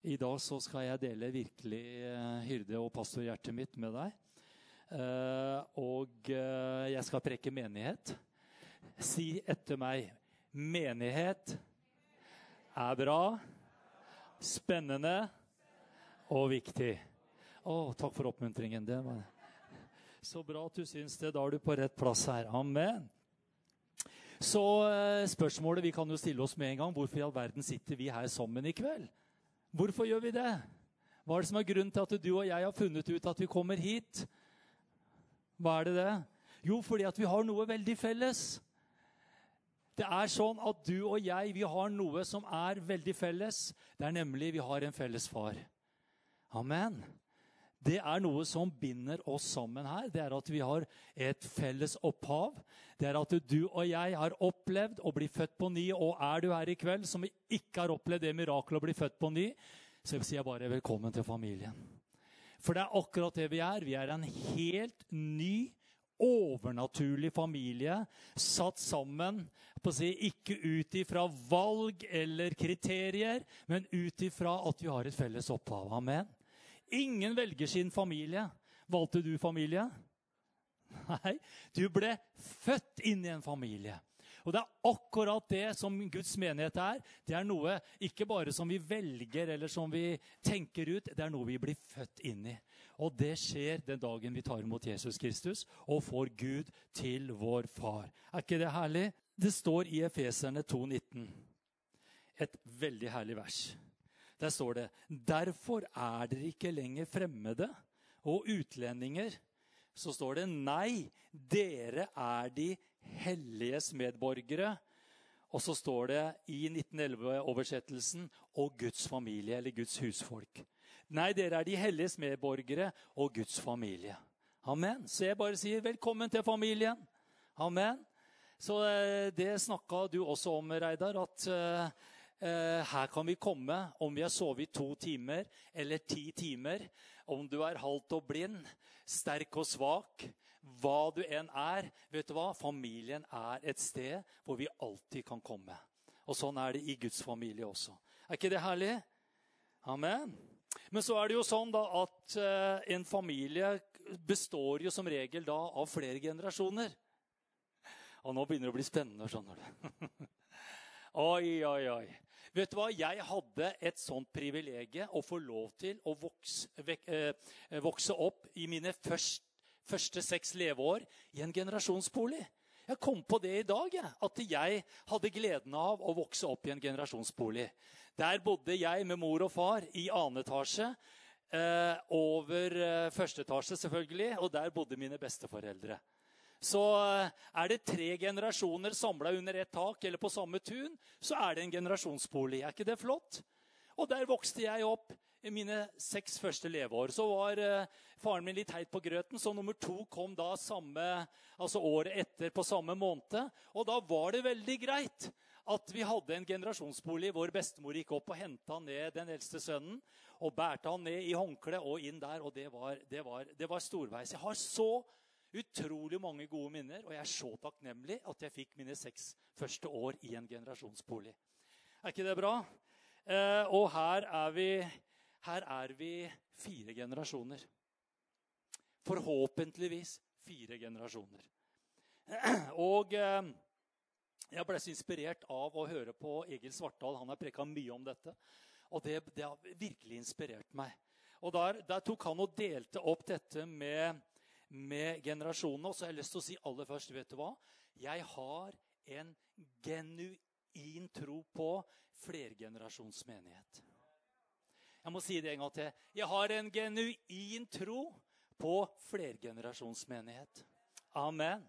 I dag så skal jeg dele virkelig eh, hyrde- og pastorhjertet mitt med deg. Eh, og eh, jeg skal preke menighet. Si etter meg menighet er bra, spennende og viktig. Å, takk for oppmuntringen. Det var så bra at du syns det. Da er du på rett plass her. Amen. Så spørsmålet vi kan jo stille oss med en gang, hvorfor i all verden sitter vi her sammen i kveld? Hvorfor gjør vi det? Hva er det som er grunnen til at du og jeg har funnet ut at vi kommer hit? Hva er det det? Jo, fordi at vi har noe veldig felles. Det er sånn at du og jeg vi har noe som er veldig felles. Det er nemlig vi har en felles far. Amen. Det er noe som binder oss sammen her. Det er at vi har et felles opphav. Det er at du og jeg har opplevd å bli født på ny. Og er du her i kveld som ikke har opplevd det mirakelet å bli født på ny, så sier jeg bare velkommen til familien. For det er akkurat det vi er. Vi er en helt ny, overnaturlig familie satt sammen si, ikke ut ifra valg eller kriterier, men ut ifra at vi har et felles opphav. Amen. Ingen velger sin familie. Valgte du familie? Nei, du ble født inn i en familie. Og det er akkurat det som Guds menighet er. Det er noe ikke bare som vi velger eller som vi tenker ut, det er noe vi blir født inn i. Og det skjer den dagen vi tar imot Jesus Kristus og får Gud til vår far. Er ikke det herlig? Det står i Efeserne 2,19. Et veldig herlig vers. Der står det Derfor er dere ikke lenger fremmede og utlendinger. Så står det nei, dere er de helliges medborgere. Og så står det i 1911-oversettelsen og Guds familie, eller Guds husfolk. Nei, dere er de helliges medborgere og Guds familie. Amen. Så jeg bare sier velkommen til familien. Amen. Så eh, det snakka du også om, Reidar, at Eh, her kan vi komme om vi har sovet to timer eller ti timer. Om du er halvt og blind, sterk og svak, hva du enn er. vet du hva? Familien er et sted hvor vi alltid kan komme. Og Sånn er det i Guds familie også. Er ikke det herlig? Amen. Men så er det jo sånn da at uh, en familie består jo som regel da av flere generasjoner. Og nå begynner det å bli spennende, skjønner du. Oi, oi, oi. Vet du hva? Jeg hadde et sånt privilegium å få lov til å vokse, vek, eh, vokse opp i mine først, første seks leveår i en generasjonsbolig. Jeg kom på det i dag, at jeg hadde gleden av å vokse opp i en generasjonsbolig. Der bodde jeg med mor og far i annen etasje. Eh, over eh, første etasje, selvfølgelig. Og der bodde mine besteforeldre så eh, er det tre generasjoner samla under ett tak eller på samme tun, så er det en generasjonsbolig. Er ikke det flott? Og der vokste jeg opp i mine seks første leveår. Så var uh, faren min litt heit på grøten, så nummer to kom da samme, altså året etter på samme måned. Og da var det veldig greit at vi hadde en generasjonsbolig hvor bestemor gikk opp og henta ned den eldste sønnen og bærte han ned i håndkle og inn der. Og det var, det var, det var storveis. Jeg har så utrolig mange gode minner, og jeg er så takknemlig at jeg fikk mine seks første år i en generasjonsbolig. Er ikke det bra? Eh, og her er, vi, her er vi fire generasjoner. Forhåpentligvis fire generasjoner. Og eh, jeg ble så inspirert av å høre på Egil Svartdal. Han har preka mye om dette. Og det, det, har virkelig inspirert meg. Og der, der tok han og delte opp dette med med generasjonene. Og så har jeg lyst til å si aller først vet du hva? Jeg har en genuin tro på flergenerasjonsmenighet. Jeg må si det en gang til. Jeg har en genuin tro på flergenerasjonsmenighet. Amen.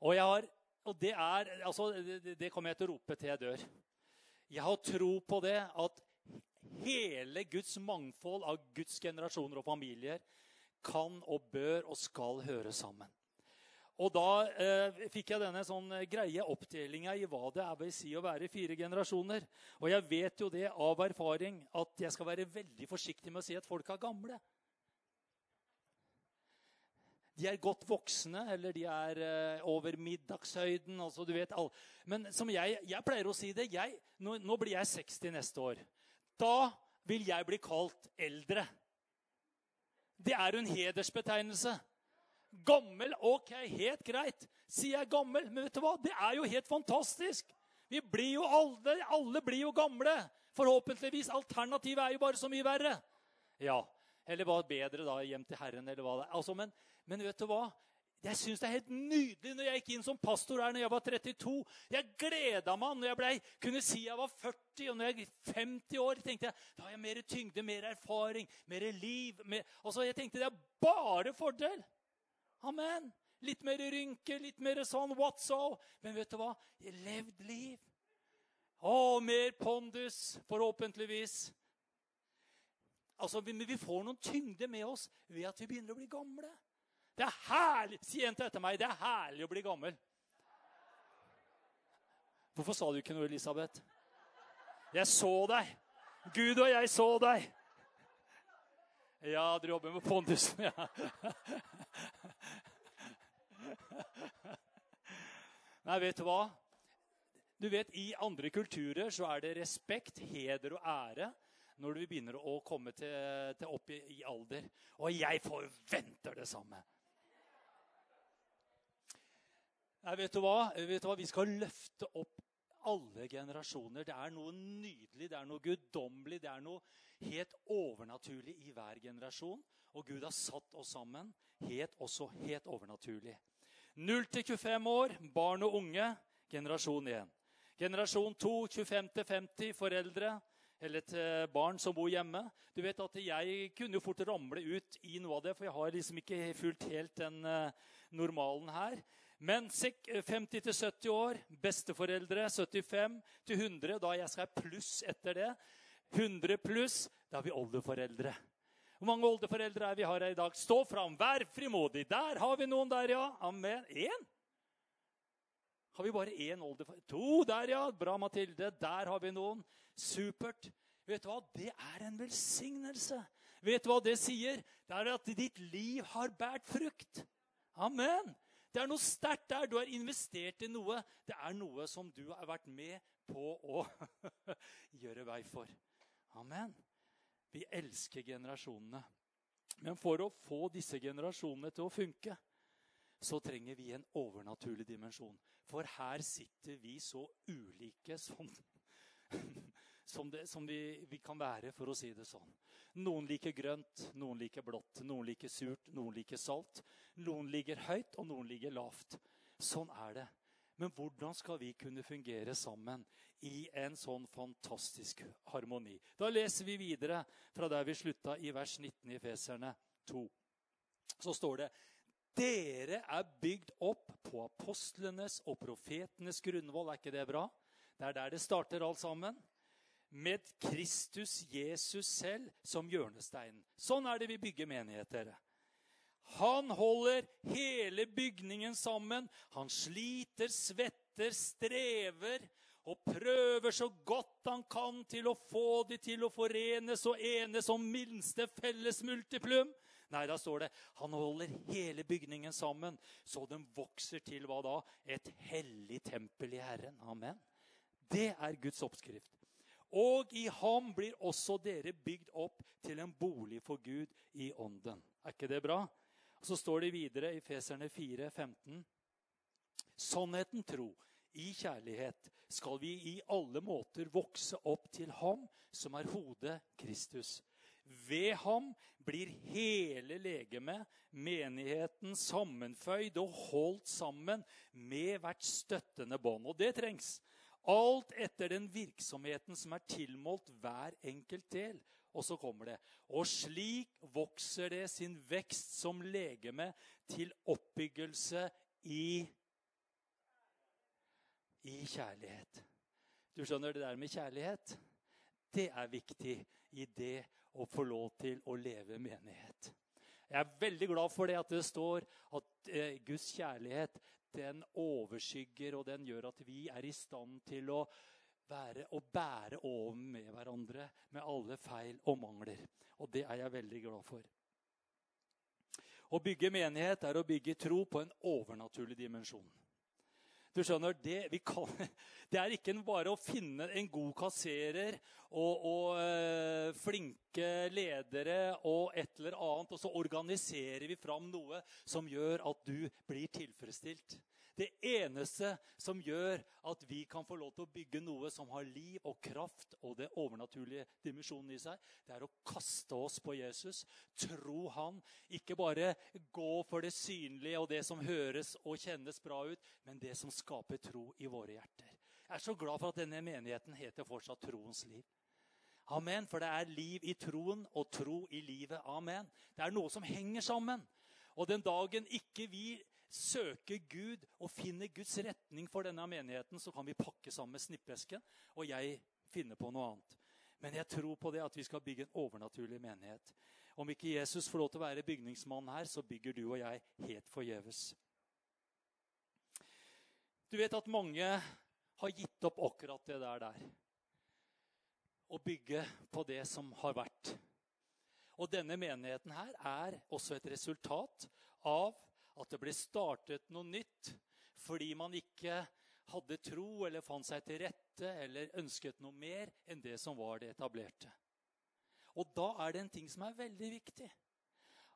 Og, har, og det, er, altså, det, kommer jeg til å rope til jeg dør. Jeg har tro på det at hele Guds mangfold av Guds generasjoner og familier kan og bør og skal høre sammen. Og da eh, fikk jeg denne sånn greie oppdelinga i hva det er vil si å være fire generasjoner. Og jeg vet jo det av erfaring at jeg skal være veldig forsiktig med å si at folk er gamle. De er godt voksne, eller de er eh, over middagshøyden. altså du vet all... Men som jeg, jeg pleier å si det jeg, nå, nå blir jeg 60 neste år. Da vil jeg bli kalt eldre. Det er jo en hedersbetegnelse. Gammel, ok, helt greit. Sier jeg gammel, men vet du hva? Det er jo helt fantastisk. Vi blir jo alle, alle blir jo gamle. Forhåpentligvis. Alternativet er jo bare så mye verre. Ja, Eller bare bedre da, hjem til Herren, eller hva det er. Altså, men, men vet du hva? Jeg syns det er helt nydelig når jeg gikk inn som pastor her når jeg var 32. Jeg gleda meg når jeg ble, kunne si jeg var 40, og når jeg er 50 år. tenkte jeg, Da har jeg mer tyngde, mer erfaring, mer liv. Mer, altså, jeg tenkte det er bare fordel. Amen. Litt mer rynke, litt mer sånn what's so. Men vet du hva? Jeg levd liv. Å, mer pondus, forhåpentligvis. Altså, vi, vi får noen tyngde med oss ved at vi begynner å bli gamle. Det er herlig Si en til etter meg. Det er herlig å bli gammel. Hvorfor sa du ikke noe, Elisabeth? Jeg så deg. Gud og jeg så deg. Ja, dere jobber med pondusen, ja. Nei, vet du hva? Du vet, I andre kulturer så er det respekt, heder og ære når vi begynner å komme til, til opp i, i, alder. Og jeg forventer det samme. Nei, vet du, vet du hva? Vi skal løfte opp alle generasjoner. Det er noe nydelig, det er noe guddommelig, det er noe helt overnaturlig i hver generasjon. Og Gud har satt oss sammen helt, også helt overnaturlig. 0 til 25 år, barn og unge, generasjon 1. Generasjon 2, 25 til 50, foreldre eller til barn som bor hjemme. Du vet at Jeg kunne jo fort ramle ut i noe av det, for jeg har liksom ikke fulgt helt den uh, normalen her. Men 50-70 år, besteforeldre 75-100, Da jeg skal pluss etter det. 100 pluss, da er vi oldeforeldre. Hvor mange oldeforeldre er vi har her i dag? Stå fram, vær frimodig. Der har vi noen der, ja. Amen. Én? Har vi bare én oldeforelder? To der, ja. Bra, Mathilde. Der har vi noen. Supert. Vet du hva? Det er en velsignelse. Vet du hva det sier? Det er at ditt liv har båret frukt. Amen. Det er noe sterkt der. Du har investert i noe. Det er noe som du har vært med på å gjøre vei for. Amen. Vi elsker generasjonene. Men for å få disse generasjonene til å funke, så trenger vi en overnaturlig dimensjon. For her sitter vi så ulike som, som, det, som vi, vi, kan være, for å si det sånn. Noen liker grønt, noen liker blått, noen liker surt, noen liker salt. Noen ligger høyt, og noen ligger lavt. Sånn er det. Men hvordan skal vi kunne fungere sammen i en sånn fantastisk harmoni? Da leser vi videre fra der vi slutta i vers 19 i Feserne 2. Så står det dere er bygd opp på apostlenes og profetenes grunnvoll. Er ikke det bra? Det er der det starter alt sammen. Med Kristus Jesus selv som hjørnesteinen. Sånn er det vi bygger menigheter. Han holder hele bygningen sammen. Han sliter, svetter, strever og prøver så godt han kan til å få de til å forenes og enes om minste felles multiplum. Nei, da står det han holder hele bygningen sammen, så den vokser til hva da? Et hellig tempel i Herren. Amen. Det er Guds oppskrift. Og i ham blir også dere bygd opp til en bolig for Gud i ånden. Er ikke det bra? Og Så står det videre i Feserne 4, 15. Sannheten tro, i kjærlighet, skal vi i alle måter vokse opp til ham som er hodet Kristus. Ved ham blir hele legemet, menigheten, sammenføyd og holdt sammen med hvert støttende bånd. Og det trengs. Alt etter den virksomheten som er tilmålt hver enkelt del. Og så kommer det. Og slik vokser det sin vekst som legeme til oppbyggelse i i kjærlighet. Du skjønner det der med kjærlighet? Det er viktig i det å få lov til å leve menighet. Jeg er veldig glad for det at det står at eh, Guds kjærlighet den overskygger, og den gjør at vi er i stand til å være og bære over med hverandre med alle feil og mangler. Og det er jeg veldig glad for. Å bygge menighet er å bygge tro på en overnaturlig dimensjon. Du skjønner, det, kan, det er ikke bare å finne en god kasserer og, og øh, flinke ledere og et eller annet, og så organiserer vi fram noe som gjør at du blir tilfredsstilt. Det eneste som gjør at vi kan få lov til å bygge noe som har liv og kraft og det overnaturlige dimensjonen i seg, det er å kaste oss på Jesus, tro han. Ikke bare gå for det synlige og det som høres og kjennes bra ut, men det som skaper tro i våre hjerter. Jeg er så glad for at denne menigheten heter fortsatt Troens liv. Amen. For det er liv i troen og tro i livet. Amen. Det er noe som henger sammen. Og den dagen ikke vi søker Gud og finner Guds retning for denne menigheten, så kan vi pakke sammen snippesken, og jeg finner på noe annet. Men jeg tror på det at vi skal bygge en overnaturlig menighet. Om ikke Jesus får lov til å være bygningsmann her, så bygger du og jeg helt forgjeves. Du vet at mange har gitt opp akkurat det der der. Å bygge på det som har vært. Og denne menigheten her er også et resultat av at det ble startet noe nytt fordi man ikke hadde tro eller fant seg til rette eller ønsket noe mer enn det som var det etablerte. Og da er det en ting som er veldig viktig.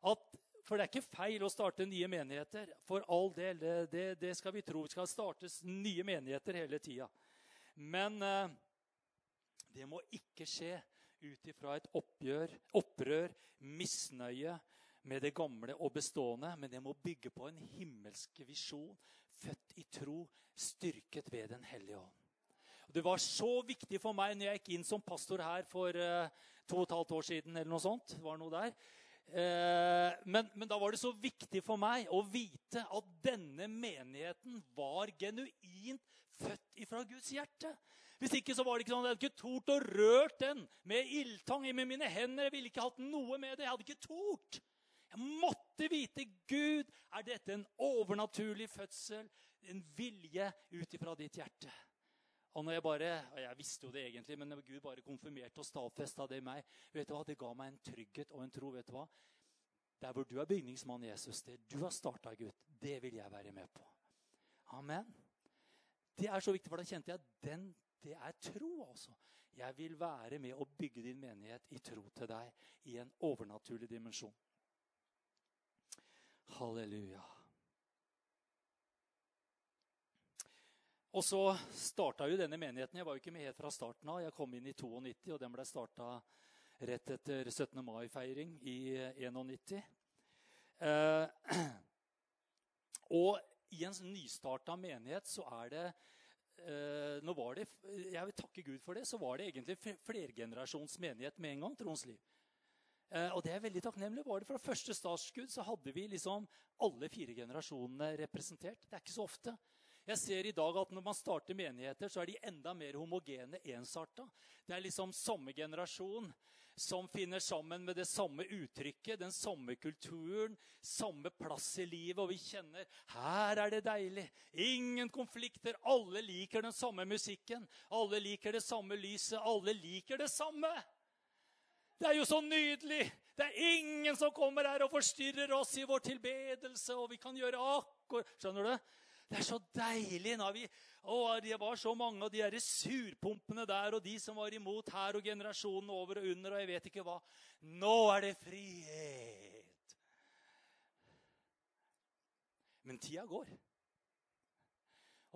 At, for det er ikke feil å starte nye menigheter. For all del, det, det, det skal vi tro. Det skal startes nye menigheter hele tida. Men eh, det må ikke skje ut ifra et oppgjør, opprør, misnøye med det gamle og bestående, men det må bygge på en himmelsk visjon, født i tro, styrket ved Den hellige ånd. Det var så viktig for meg når jeg gikk inn som pastor her for uh, to og et halvt år siden. eller noe sånt, det var noe der. Uh, men, men, da var det så viktig for meg å vite at denne menigheten var genuint født ifra Guds hjerte. Hvis ikke så var det ikke sånn, Jeg hadde ikke tort å rørt den med ildtang med mine hender. Jeg ville ikke hatt noe med det. Jeg hadde ikke tort. Jeg måtte vite Gud, er dette en overnaturlig fødsel, en vilje ut ifra ditt hjerte. Og når jeg bare, og jeg visste jo det egentlig, men når Gud bare konfirmerte og stadfesta det i meg, vet du hva, det ga meg en trygghet og en tro. vet du hva? Der hvor du er bygningsmann, Jesus, det du har starta, Gud, det vil jeg være med på. Amen. Det er så viktig, for da kjente jeg den, det er tro, altså. Jeg vil være med å bygge din menighet i tro til deg i en overnaturlig dimensjon. Halleluja. Og så starta jo denne menigheten. Jeg var jo ikke med helt fra starten av. Jeg kom inn i 92, og den ble starta rett etter 17. mai-feiring i 91. Eh, og i en nystarta menighet så er det eh, nå var det, Jeg vil takke Gud for det. Så var det egentlig flergenerasjons menighet med en gang. Trons liv. Eh, og det er veldig takknemlig. Var det Fra første startskudd så hadde vi liksom alle fire generasjonene representert. Det er ikke så ofte. Jeg ser i dag at Når man starter menigheter, så er de enda mer homogene, ensarta. Det er liksom samme generasjon som finner sammen med det samme uttrykket, den samme kulturen, samme plass i livet. Og vi kjenner her er det deilig. Ingen konflikter. Alle liker den samme musikken. Alle liker det samme lyset. Alle liker det samme. Det er jo så nydelig! Det er ingen som kommer her og forstyrrer oss i vår tilbedelse, og vi kan gjøre akkurat Skjønner du? Det er så deilig. når vi, å, Det var så mange av de der surpumpene der, og de som var imot her, og generasjonen over og under, og jeg vet ikke hva. Nå er det frihet. Men tida går.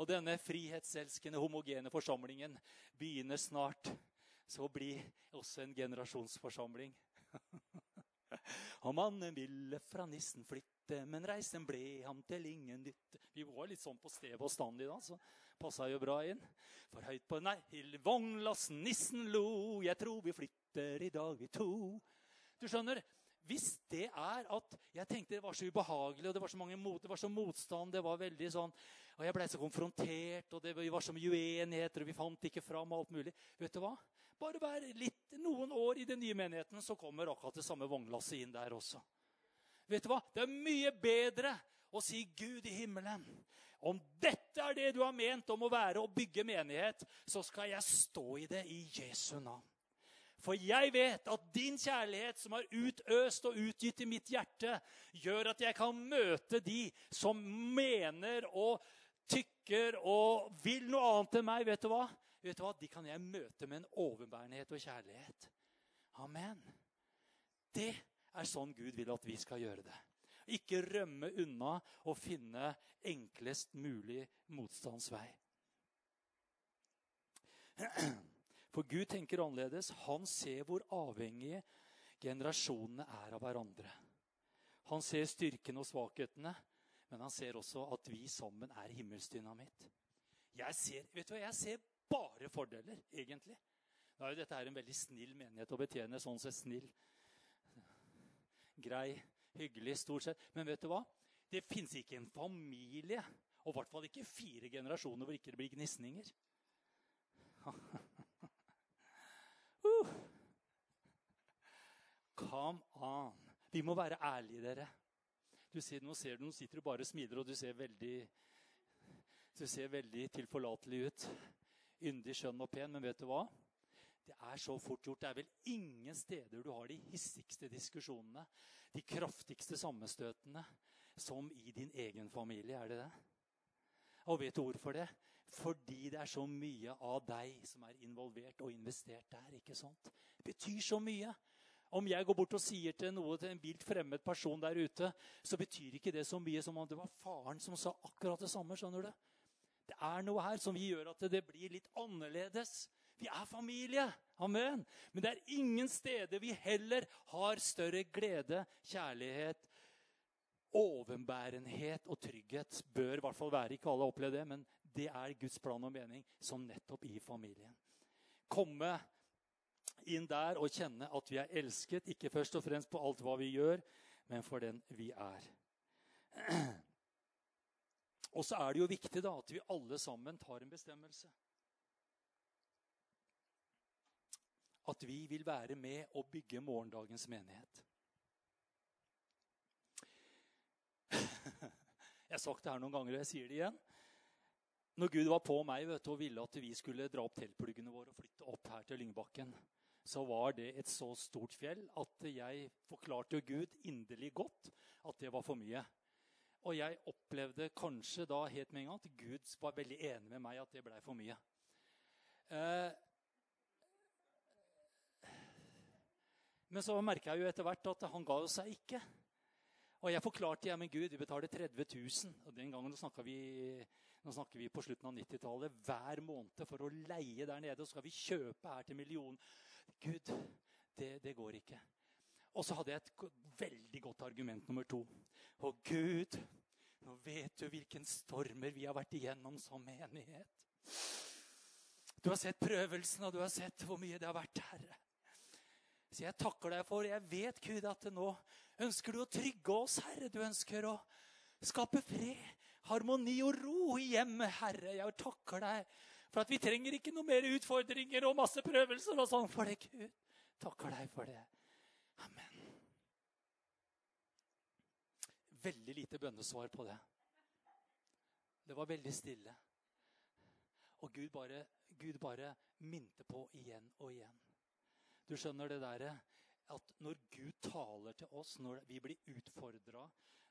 Og denne frihetselskende, homogene forsamlingen begynner snart så bli også en generasjonsforsamling. Og mannen ville fra nissen flytte, men reisen ble ham til ingen nytte. Vi var litt sånn på sted og stand i dag, så passa jo bra inn. For høyt på nei, vognlassen nissen lo, jeg tror vi flytter i dag, vi to. Du skjønner, hvis det er at Jeg tenkte det var så ubehagelig, og det var så mange mot, det var så motstand. det var veldig sånn, Og jeg ble så konfrontert, og det var så mye uenigheter, og vi fant ikke fram og alt mulig. Vet du hva? Bare vær litt, noen år i den nye menigheten, så kommer akkurat det samme vognlasset inn der også. Vet du hva? Det er mye bedre å si 'Gud i himmelen'. Om dette er det du har ment om å være og bygge menighet, så skal jeg stå i det i Jesu navn. For jeg vet at din kjærlighet, som er utøst og utgitt i mitt hjerte, gjør at jeg kan møte de som mener og tykker og vil noe annet enn meg, vet du hva? Vet du hva? De kan jeg møte med en overbærenhet og kjærlighet. Amen. Det er sånn Gud vil at vi skal gjøre det. Ikke rømme unna og finne enklest mulig motstandsvei. For Gud tenker annerledes. Han ser hvor avhengige generasjonene er av hverandre. Han ser styrken og svakhetene, men han ser også at vi sammen er himmelsdynamitt. Jeg ser, vet du hva, jeg ser bare fordeler, egentlig. Da er jo dette her en veldig snill menighet å betjene. sånn sett snill. Grei, hyggelig, stort sett. Men vet du hva? Det fins ikke en familie, og i hvert fall ikke fire generasjoner, hvor ikke det blir gnisninger. uh. Come on. Vi må være ærlige, dere. Du ser, nå, ser du, nå sitter du bare og smiler, og du ser veldig, du ser veldig tilforlatelig ut. Yndig, skjønn og pen. Men vet du hva? Det er så fort gjort. Det er vel ingen steder du har de hissigste diskusjonene, de kraftigste sammenstøtene, som i din egen familie. Er det det? Og vet du hvorfor det? Fordi det er så mye av deg som er involvert og investert der. ikke sant? Det betyr så mye. Om jeg går bort og sier til noe til en vilt fremmed person der ute, så betyr ikke det så mye som om det var faren som sa akkurat det samme. skjønner du? Det er noe her som gjør at det blir litt annerledes. Vi er familie. Amen. Men det er ingen steder vi heller har større glede, kjærlighet, overbærenhet og trygghet. Bør i hvert fall være. Ikke alle har opplevd det, men det er Guds plan og mening som nettopp i familien. Komme inn der og kjenne at vi er elsket, ikke først og fremst på alt hva vi gjør, men for den vi er. Og så er det jo viktig da, at vi alle sammen tar en bestemmelse. at vi vil være med og bygge morgendagens menighet. Jeg har sagt det her noen ganger, og jeg sier det igjen. Når Gud var på meg vet du, og ville at vi skulle dra opp teltpluggene våre og flytte opp her til Lyngbakken, så var det et så stort fjell at jeg forklarte Gud inderlig godt at det var for mye. Og jeg opplevde kanskje da helt med en gang at Gud var veldig enig med meg at det blei for mye. Eh, Men så merka jeg jo etter hvert at han ga seg ikke. Og jeg forklarte ja, men Gud, vi betaler 30 000. Og den gangen snakka vi, vi på slutten av 90-tallet hver måned for å leie der nede. Og så skal vi kjøpe her til millionen. Gud, det, det går ikke. Og så hadde jeg et veldig godt argument nummer to. Og Gud, nå vet du hvilken stormer vi har vært igjennom som menighet. Du har sett prøvelsen, og du har sett hvor mye det har vært, Herre. Så jeg takker deg for Jeg vet, Gud, at nå ønsker du å trygge oss, Herre. Du ønsker å skape fred, harmoni og ro i hjemmet, Herre. Jeg takker deg for at vi trenger ikke noe mer utfordringer og masse prøvelser og sånn for det, Gud. Takker deg for det. Amen. Veldig lite bønnesvar på det. Det var veldig stille. Og Gud bare, Gud bare minte på igjen og igjen. Du skjønner det derre at når Gud taler til oss, når vi blir utfordra,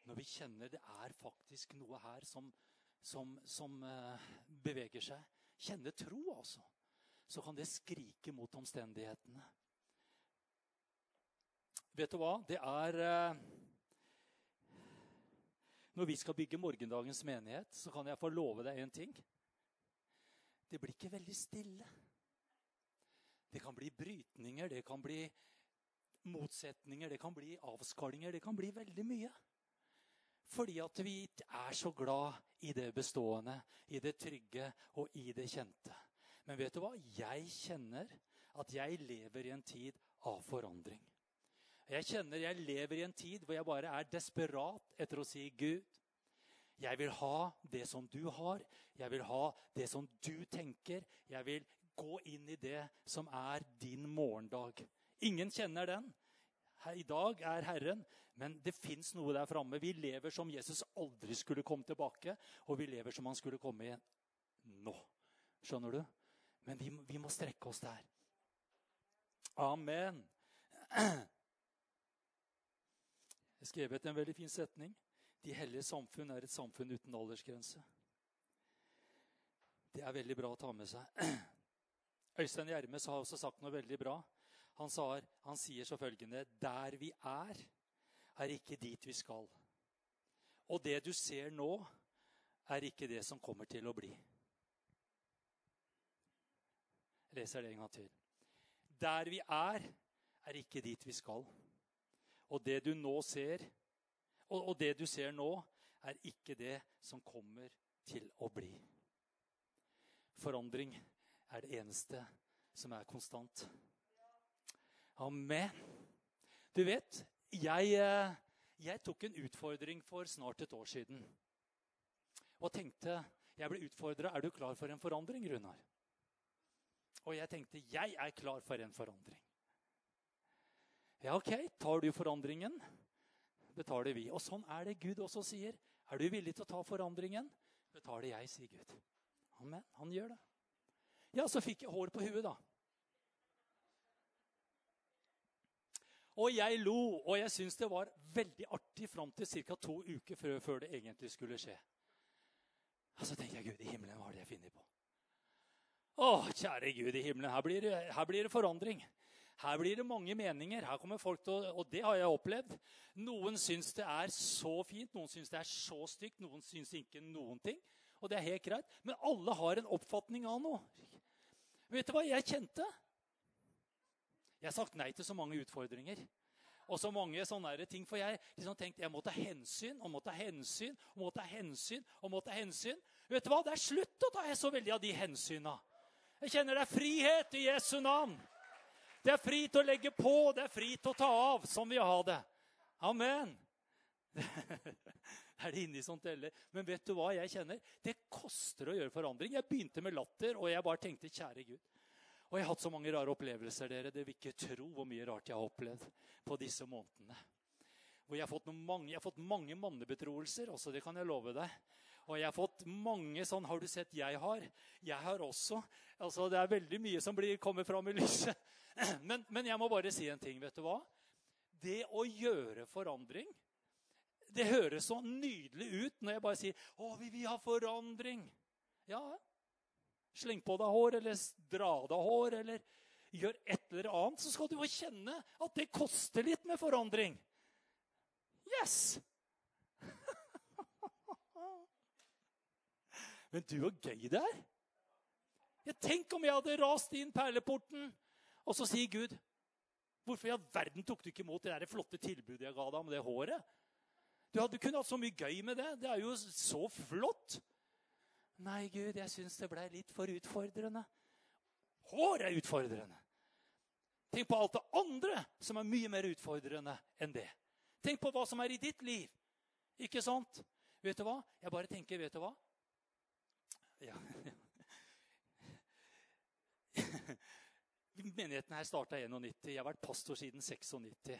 når vi kjenner det er faktisk noe her som, som, som uh, beveger seg Kjenne tro, altså. Så kan det skrike mot omstendighetene. Vet du hva? Det er uh, Når vi skal bygge morgendagens menighet, så kan jeg få love deg en ting. Det blir ikke veldig stille. Det kan bli brytninger, det kan bli motsetninger, det kan bli avskallinger. Det kan bli veldig mye. Fordi at vi er så glad i det bestående, i det trygge og i det kjente. Men vet du hva? Jeg kjenner at jeg lever i en tid av forandring. Jeg kjenner jeg lever i en tid hvor jeg bare er desperat etter å si Gud. Jeg vil ha det som du har. Jeg vil ha det som du tenker. Jeg vil gå inn i det som er din morgendag. Ingen kjenner den. I dag er Herren, men det fins noe der framme. Vi lever som Jesus aldri skulle komme tilbake, og vi lever som han skulle komme igjen nå. Skjønner du? Men vi, vi må strekke oss der. Amen. Jeg har skrevet en veldig fin setning. De hellige samfunn er et samfunn uten aldersgrense. Det er veldig bra å ta med seg. Øystein Gjermes har også sagt noe veldig bra. Han, sa, han sier så følgende Der vi er, er ikke dit vi skal. Og det du ser nå, er ikke det som kommer til å bli. Jeg leser det en gang til. Der vi er, er ikke dit vi skal. Og det du nå ser, og, og det du ser nå, er ikke det som kommer til å bli. Forandring er det eneste som er konstant. Amen. Du vet, jeg, eh, jeg tok en utfordring for snart et år siden. Og tenkte Jeg ble utfordra. Er du klar for en forandring, Runar? Og jeg tenkte jeg er klar for en forandring. Ja, OK, tar du forandringen, betaler vi. Og sånn er det Gud også sier. Er du villig til å ta forandringen, betaler jeg, sier Gud. Amen. Han gjør det. Ja, så fikk jeg hår på huet, da. Og jeg lo, og jeg syntes det var veldig artig fram til ca. to uker før, det egentlig skulle skje. Og så tenkte jeg Gud i himmelen, hva har det jeg funnet på? Å, kjære Gud i himmelen, her blir, det, her blir det forandring. Her blir det mange meninger. Her kommer folk til å, Og det har jeg opplevd. Noen syns det er så fint, noen syns det er så stygt, noen syns ikke noen ting. Og det er helt greit. Men alle har en oppfatning av noe. Vet du hva jeg kjente? Jeg har sagt nei til så mange utfordringer. Og så mange sånne ting. For jeg liksom tenkte jeg må ta hensyn og må ta hensyn og må ta hensyn. og må ta hensyn. Vet du hva? Det er slutt å ta så veldig av de hensyna. Jeg kjenner det er frihet i Jesu navn. Det er fri til å legge på, det er fri til å ta av. Sånn vil jeg ha det. Amen. er det inni sånt eller? Men vet du hva jeg kjenner? Det koster å gjøre forandring. Jeg begynte med latter, og jeg bare tenkte kjære Gud. Og jeg har hatt så mange rare opplevelser, dere. Det vil ikke tro hvor mye rart jeg har opplevd på disse månedene. Hvor jeg har fått, mange, jeg har fått mange mannebetroelser også, det kan jeg love deg. Og jeg har fått mange sånn Har du sett jeg har? Jeg har også. Altså, Det er veldig mye som blir, kommer fram i lyset. Men, men, jeg må bare si en ting. vet du hva? Det å gjøre forandring Det høres så nydelig ut når jeg bare sier 'Å, vi vil ha forandring'. Ja, sleng på deg hår, eller dra deg hår, eller gjør et eller annet, så skal du jo kjenne at det koster litt med forandring. Yes! Men du, så gøy det er. Ja, tenk om jeg hadde rast inn perleporten og så sier Gud, 'Hvorfor i all verden tok du ikke imot det der flotte tilbudet jeg ga deg om det håret?' Du hadde kunnet hatt så mye gøy med det. Det er jo så flott. Nei, Gud, jeg syns det blei litt for utfordrende. Hår er utfordrende. Tenk på alt det andre som er mye mer utfordrende enn det. Tenk på hva som er i ditt liv. Ikke sant? Vet du hva? Jeg bare tenker, vet du hva? Ja. Menigheten her starta i 91. Jeg har vært pastor siden 96.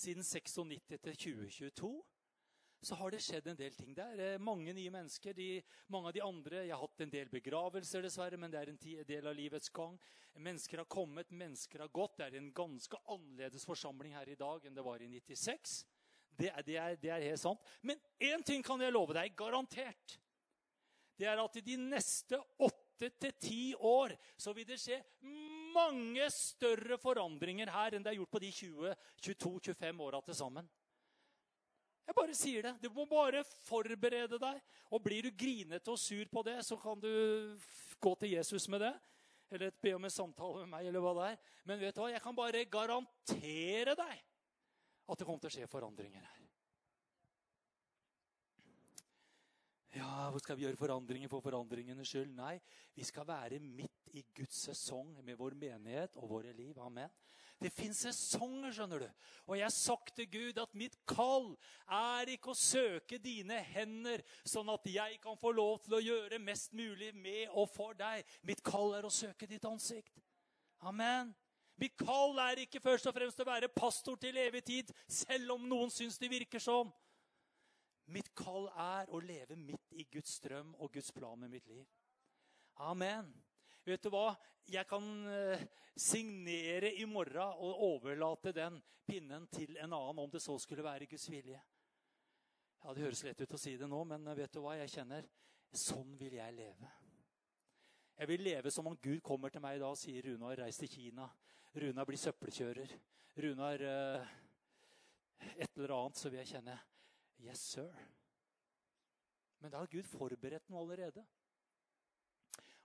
Siden 96 til 2022 så har det skjedd en del ting der. Eh, mange nye mennesker. De, mange av de andre Jeg har hatt en del begravelser, dessverre, men det er en del av livets gang. Mennesker har kommet, mennesker har gått. Det er en ganske annerledes forsamling her i dag enn det var i 96. Det er, det er, det er helt sant. Men én ting kan jeg love deg, garantert. Det er at i de neste åtte til ti år så vil det skje mange større forandringer her enn det er gjort på de 20-22-25 åra til sammen. Jeg bare sier det. Du må bare forberede deg. Og blir du grinete og sur på det, så kan du gå til Jesus med det. Eller be om en samtale med meg, eller hva det er. Men vet du hva? jeg kan bare garantere deg at det kommer til å skje forandringer her. Ja, hvor skal vi gjøre forandringer for forandringenes skyld? Nei, vi skal være midt i Guds sesong med vår menighet og våre liv. Amen. Det fins sesonger, skjønner du. Og jeg har sagt til Gud at mitt kall er ikke å søke dine hender, sånn at jeg kan få lov til å gjøre mest mulig med og for deg. Mitt kall er å søke ditt ansikt. Amen. Mitt kall er ikke først og fremst å være pastor til evig tid, selv om noen syns det virker sånn. Mitt kall er å leve midt i Guds strøm og Guds plan med mitt liv. Amen. Vet du hva? Jeg kan eh, signere i morgen og overlate den pinnen til en annen, om det så skulle være Guds vilje. Ja, Det høres lett ut å si det nå, men vet du hva jeg kjenner? Sånn vil jeg leve. Jeg vil leve som om Gud kommer til meg i dag og sier Runar, reis til Kina. Runar blir søppelkjører. Runar uh, et eller annet, så vil jeg kjenne Yes, sir. Men da har Gud forberedt noe allerede.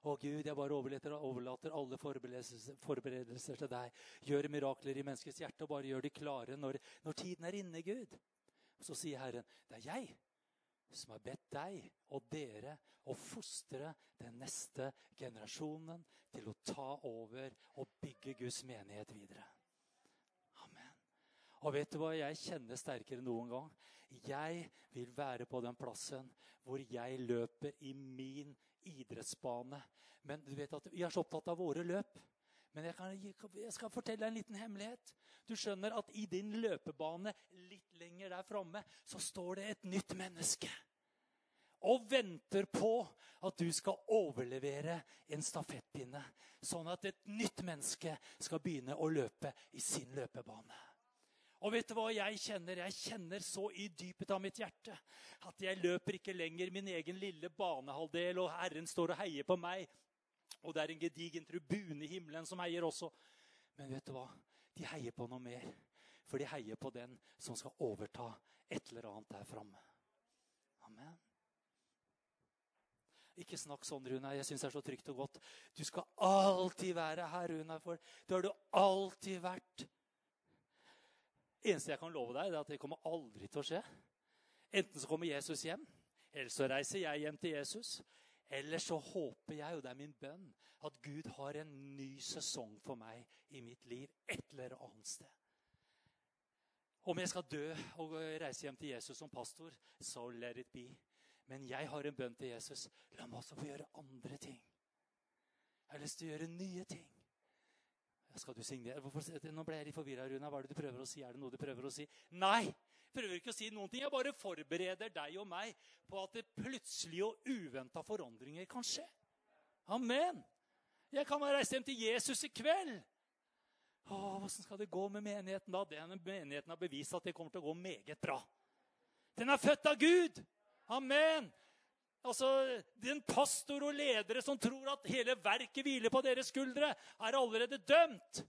Å Gud, jeg bare overlater, alle forberedelser, forberedelser, til deg. Gjør mirakler i menneskets hjerte og bare gjør de klare når, når tiden er inne, Gud. Så sier Herren, det er jeg som har bedt deg og dere å fostre den neste generasjonen til å ta over og bygge Guds menighet videre. Amen. Og vet du hva jeg kjenner sterkere enn noen gang? Jeg vil være på den plassen hvor jeg løper i min idrettsbane. Men du vet at vi er så opptatt av våre løp. Men jeg, kan, jeg, skal fortelle deg en liten hemmelighet. Du skjønner at i din løpebane litt lenger der framme så står det et nytt menneske. Og venter på at du skal overlevere en stafettpinne. Sånn at et nytt menneske skal begynne å løpe i sin løpebane. Og vet du hva jeg kjenner? Jeg kjenner så i dypet av mitt hjerte at jeg løper ikke lenger min egen lille banehalvdel, og Herren står og heier på meg. Og det er en gedigen tribune i himmelen som heier også. Men vet du hva? De heier på noe mer. For de heier på den som skal overta et eller annet der framme. Amen. Ikke snakk sånn, Runa. Jeg syns det er så trygt og godt. Du skal alltid være her, Runa, for det har du alltid vært. Eneste jeg kan love deg, er at det kommer aldri til å skje. Enten så kommer Jesus hjem, eller så reiser jeg hjem til Jesus. Eller så håper jeg, og det er min bønn, at Gud har en ny sesong for meg i mitt liv et eller annet sted. Om jeg skal dø og reise hjem til Jesus som pastor, so let it be. Men jeg har en bønn til Jesus. La meg også få gjøre andre ting. Jeg har lyst til å gjøre nye ting. Skal du signere? Nå ble jeg litt forvirra, Runa. Hva er det du prøver å si? Er det noe du prøver å si? Nei! Jeg prøver ikke å si noen ting. Jeg bare forbereder deg og meg på at det plutselige og uventa forandringer kan skje. Amen. Jeg kan ha reist hjem til Jesus i kveld. Åssen skal det gå med menigheten da? Den menigheten har bevist at det kommer til å gå meget bra. Den er født av Gud. Amen. Altså, Den pastor og ledere som tror at hele verket hviler på deres skuldre, er allerede dømt.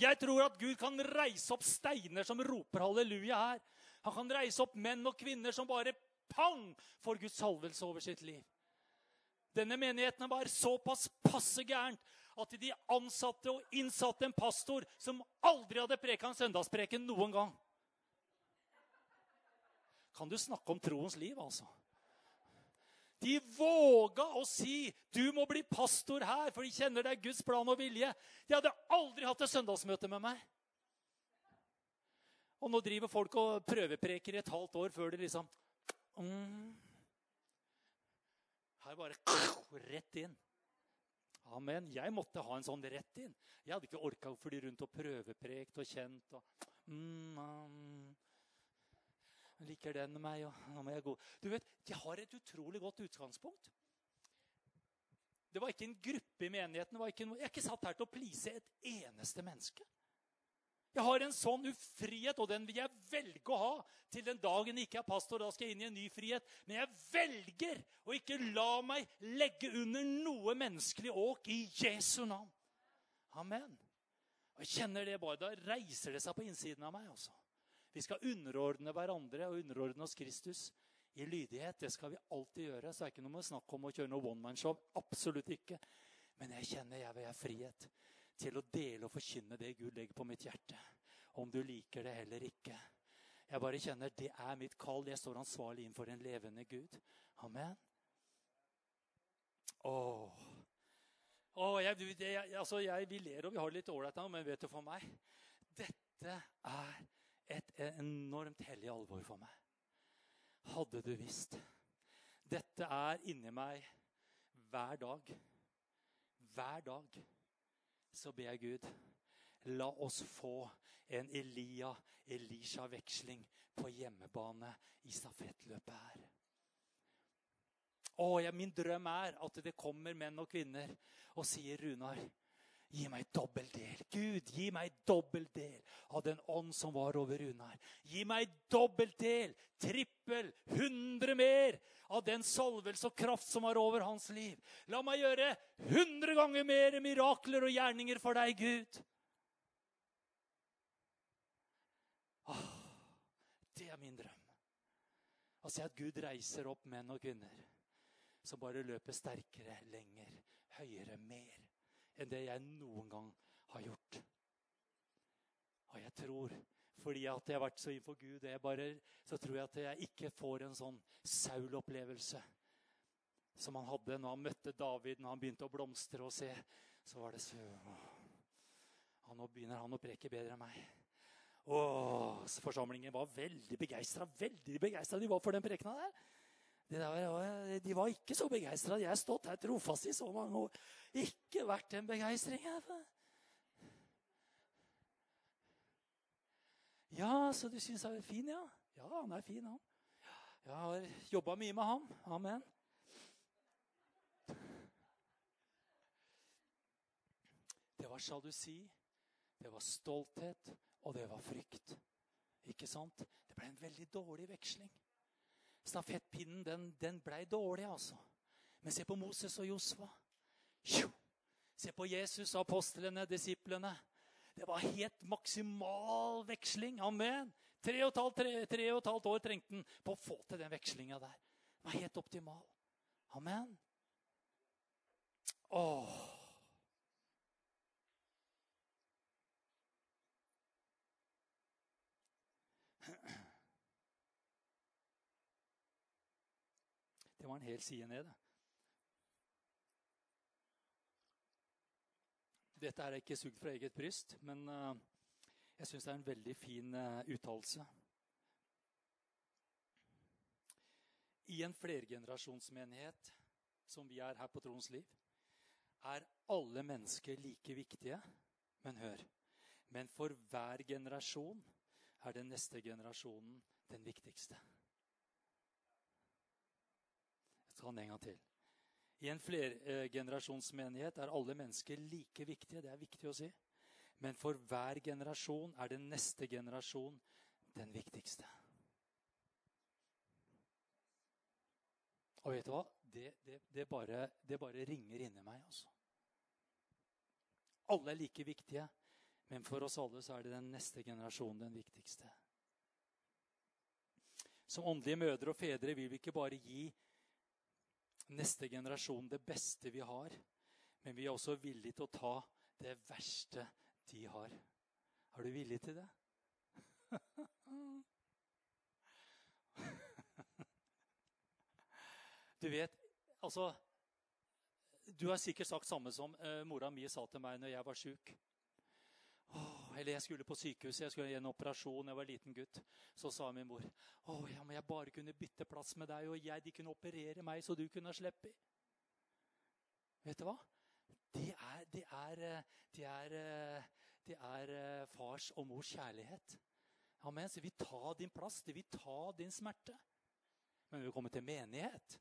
Jeg tror at Gud kan reise opp steiner som roper halleluja her. Han kan reise opp menn og kvinner som bare pang får Guds salvelse over sitt liv. Denne menigheten var såpass passe gærent at de ansatte og innsatte en pastor som aldri hadde preka en søndagspreken noen gang. Kan du snakke om troens liv, altså? De våga å si 'du må bli pastor her', for de kjenner er Guds plan og vilje. De hadde aldri hatt et søndagsmøte med meg. Og nå driver folk og prøvepreker i et halvt år før de liksom mm, Her bare rett inn. Amen. Jeg måtte ha en sånn rett inn. Jeg hadde ikke orka å fly rundt og prøveprekt og kjent. og mm, mm liker den meg, og nå må jeg gå. Du vet, De har et utrolig godt utgangspunkt. Det var ikke en gruppe i menigheten. Noe, jeg er ikke satt her til å please et eneste menneske. Jeg har en sånn ufrihet, og den vil jeg velge å ha til den dagen jeg ikke er pastor. Da skal jeg inn i en ny frihet. Men jeg velger å ikke la meg legge under noe menneskelig åk i Jesu navn. Amen. Og jeg kjenner det bare, Da reiser det seg på innsiden av meg. også. Vi skal underordne hverandre og underordne oss Kristus i lydighet. Det skal vi alltid gjøre. Så det er ikke noe med snakk om å kjøre noe one man-show. Absolutt ikke. Men jeg kjenner jeg vil ha frihet til å dele og forkynne det Gud legger på mitt hjerte. Om du liker det eller ikke. Jeg bare kjenner det er mitt kall. Jeg står ansvarlig innenfor en levende Gud. Amen. Åh. Åh, jeg, jeg, altså jeg, vi ler og vi har det litt ålreit men vet du for meg Dette er et enormt hellig alvor for meg. Hadde du visst. Dette er inni meg hver dag. Hver dag så ber jeg Gud La oss få en Elia-Elisha-veksling på hjemmebane i stafettløpet her. Å, ja, min drøm er at det kommer menn og kvinner og sier, 'Runar, Gi meg dobbel del. Gud, gi meg dobbel del av den ånd som var over Runar. Gi meg dobbeltdel, trippel, hundre mer av den salvelse og kraft som var over hans liv. La meg gjøre hundre ganger mer mirakler og gjerninger for deg, Gud. Åh, det er min drøm. Å se at Gud reiser opp menn og kvinner som bare løper sterkere, lenger, høyere, mer enn det jeg noen gang har gjort. Og jeg tror, fordi at jeg har vært så innenfor Gud, bare, så tror jeg at jeg ikke får en sånn Saul-opplevelse som han hadde når han møtte David, når han begynte å blomstre og se. Så var det så Nå begynner han å preke bedre enn meg. Åh, Forsamlingen var veldig begeistra. Veldig begeistra de var for den prekena der. De, der, de var ikke så begeistra. Jeg har stått her trofast i så mange år. Ikke vært en begeistring. Ja, så du syns han er fin, ja? Ja, han er fin, han. Jeg har jobba mye med ham. Amen. Det var sjalusi, det var stolthet, og det var frykt. Ikke sant? Det ble en veldig dårlig veksling. Stafettpinnen den, den blei dårlig, altså. Men se på Moses og Josfa. Se på Jesus, apostlene, disiplene. Det var helt maksimal veksling. Amen. Tre og, halvt, tre, tre og et halvt år trengte han på å få til den vekslinga der. Det var helt optimal. Amen. Åh. Det var en hel side ned. Dette er ikke sugd fra eget bryst, men uh, jeg syns det er en veldig fin uh, uttalelse. I en flergenerasjonsmenighet som vi er her på Troens Liv, er alle mennesker like viktige. Men hør Men for hver generasjon er den neste generasjonen den viktigste. Skal den en gang til. I en flergenerasjonsmenighet er alle mennesker like viktige. Det er viktig å si. Men for hver generasjon er den neste generasjon den viktigste. Og vet du hva? Det, det, det, bare, det bare, ringer inni meg. altså. Alle er like viktige, men for oss alle så er det den neste generasjonen den viktigste. Som åndelige mødre og fedre vil vi ikke bare gi neste generasjon det beste vi har. Men vi er også villige til å ta det verste de har. Er du villig til det? Du vet, altså Du har sikkert sagt samme som uh, mora mi sa til meg når jeg var sjuk. Eller jeg skulle på sykehuset, jeg skulle gjøre en operasjon. Jeg var en liten gutt. Så sa min mor oh, ja, men jeg bare kunne bytte plass med deg, og jeg, de kunne operere meg, så du kunne slippe. Vet du hva? Det er, det er, det er, det er fars og mors kjærlighet. Amen. Så vi tar din plass, de vil ta din smerte. Men vi kommer til menighet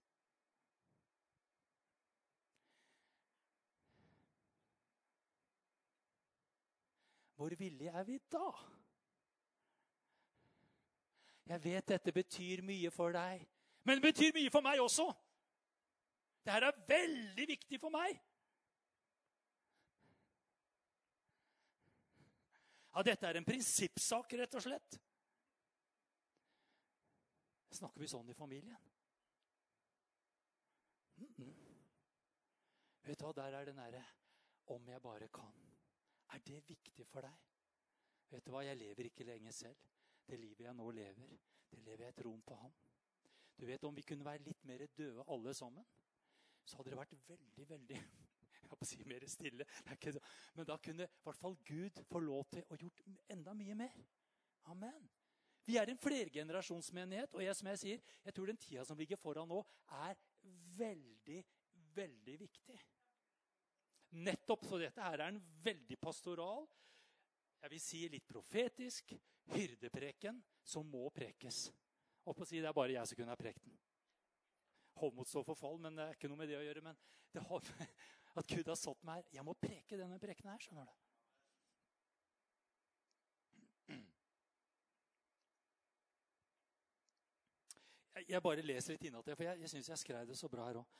Hvor villige er vi da? Jeg vet dette betyr mye for deg, men det betyr mye for meg også. Dette er veldig viktig for meg. Ja, dette er en prinsippsak, rett og slett. Snakker vi sånn i familien? Mm -mm. Vet du hva, der er den derre 'om jeg bare kan'. Er det viktig for deg? Vet du hva, Jeg lever ikke lenge selv. Det livet jeg nå lever, det lever jeg i troen på ham. Du vet, Om vi kunne være litt mer døde alle sammen, så hadde det vært veldig, veldig jeg å si mer stille. Men da kunne i hvert fall Gud få lov til å gjort enda mye mer. Amen. Vi er en flergenerasjonsmenighet, og jeg, som jeg sier, jeg tror den tida som ligger foran nå, er veldig, veldig viktig. Nettopp, Så dette her er en veldig pastoral, jeg vil si litt profetisk, hyrdepreken som må prekes. Og på å si det er bare jeg som kunne ha prekt den. Hovmod står for fall, men det er ikke noe med det å gjøre. Men det har, at Gud har satt meg her Jeg må preke denne preken her, skjønner du. Jeg bare leser litt innentil, for jeg, jeg syns jeg skrev det så bra her òg.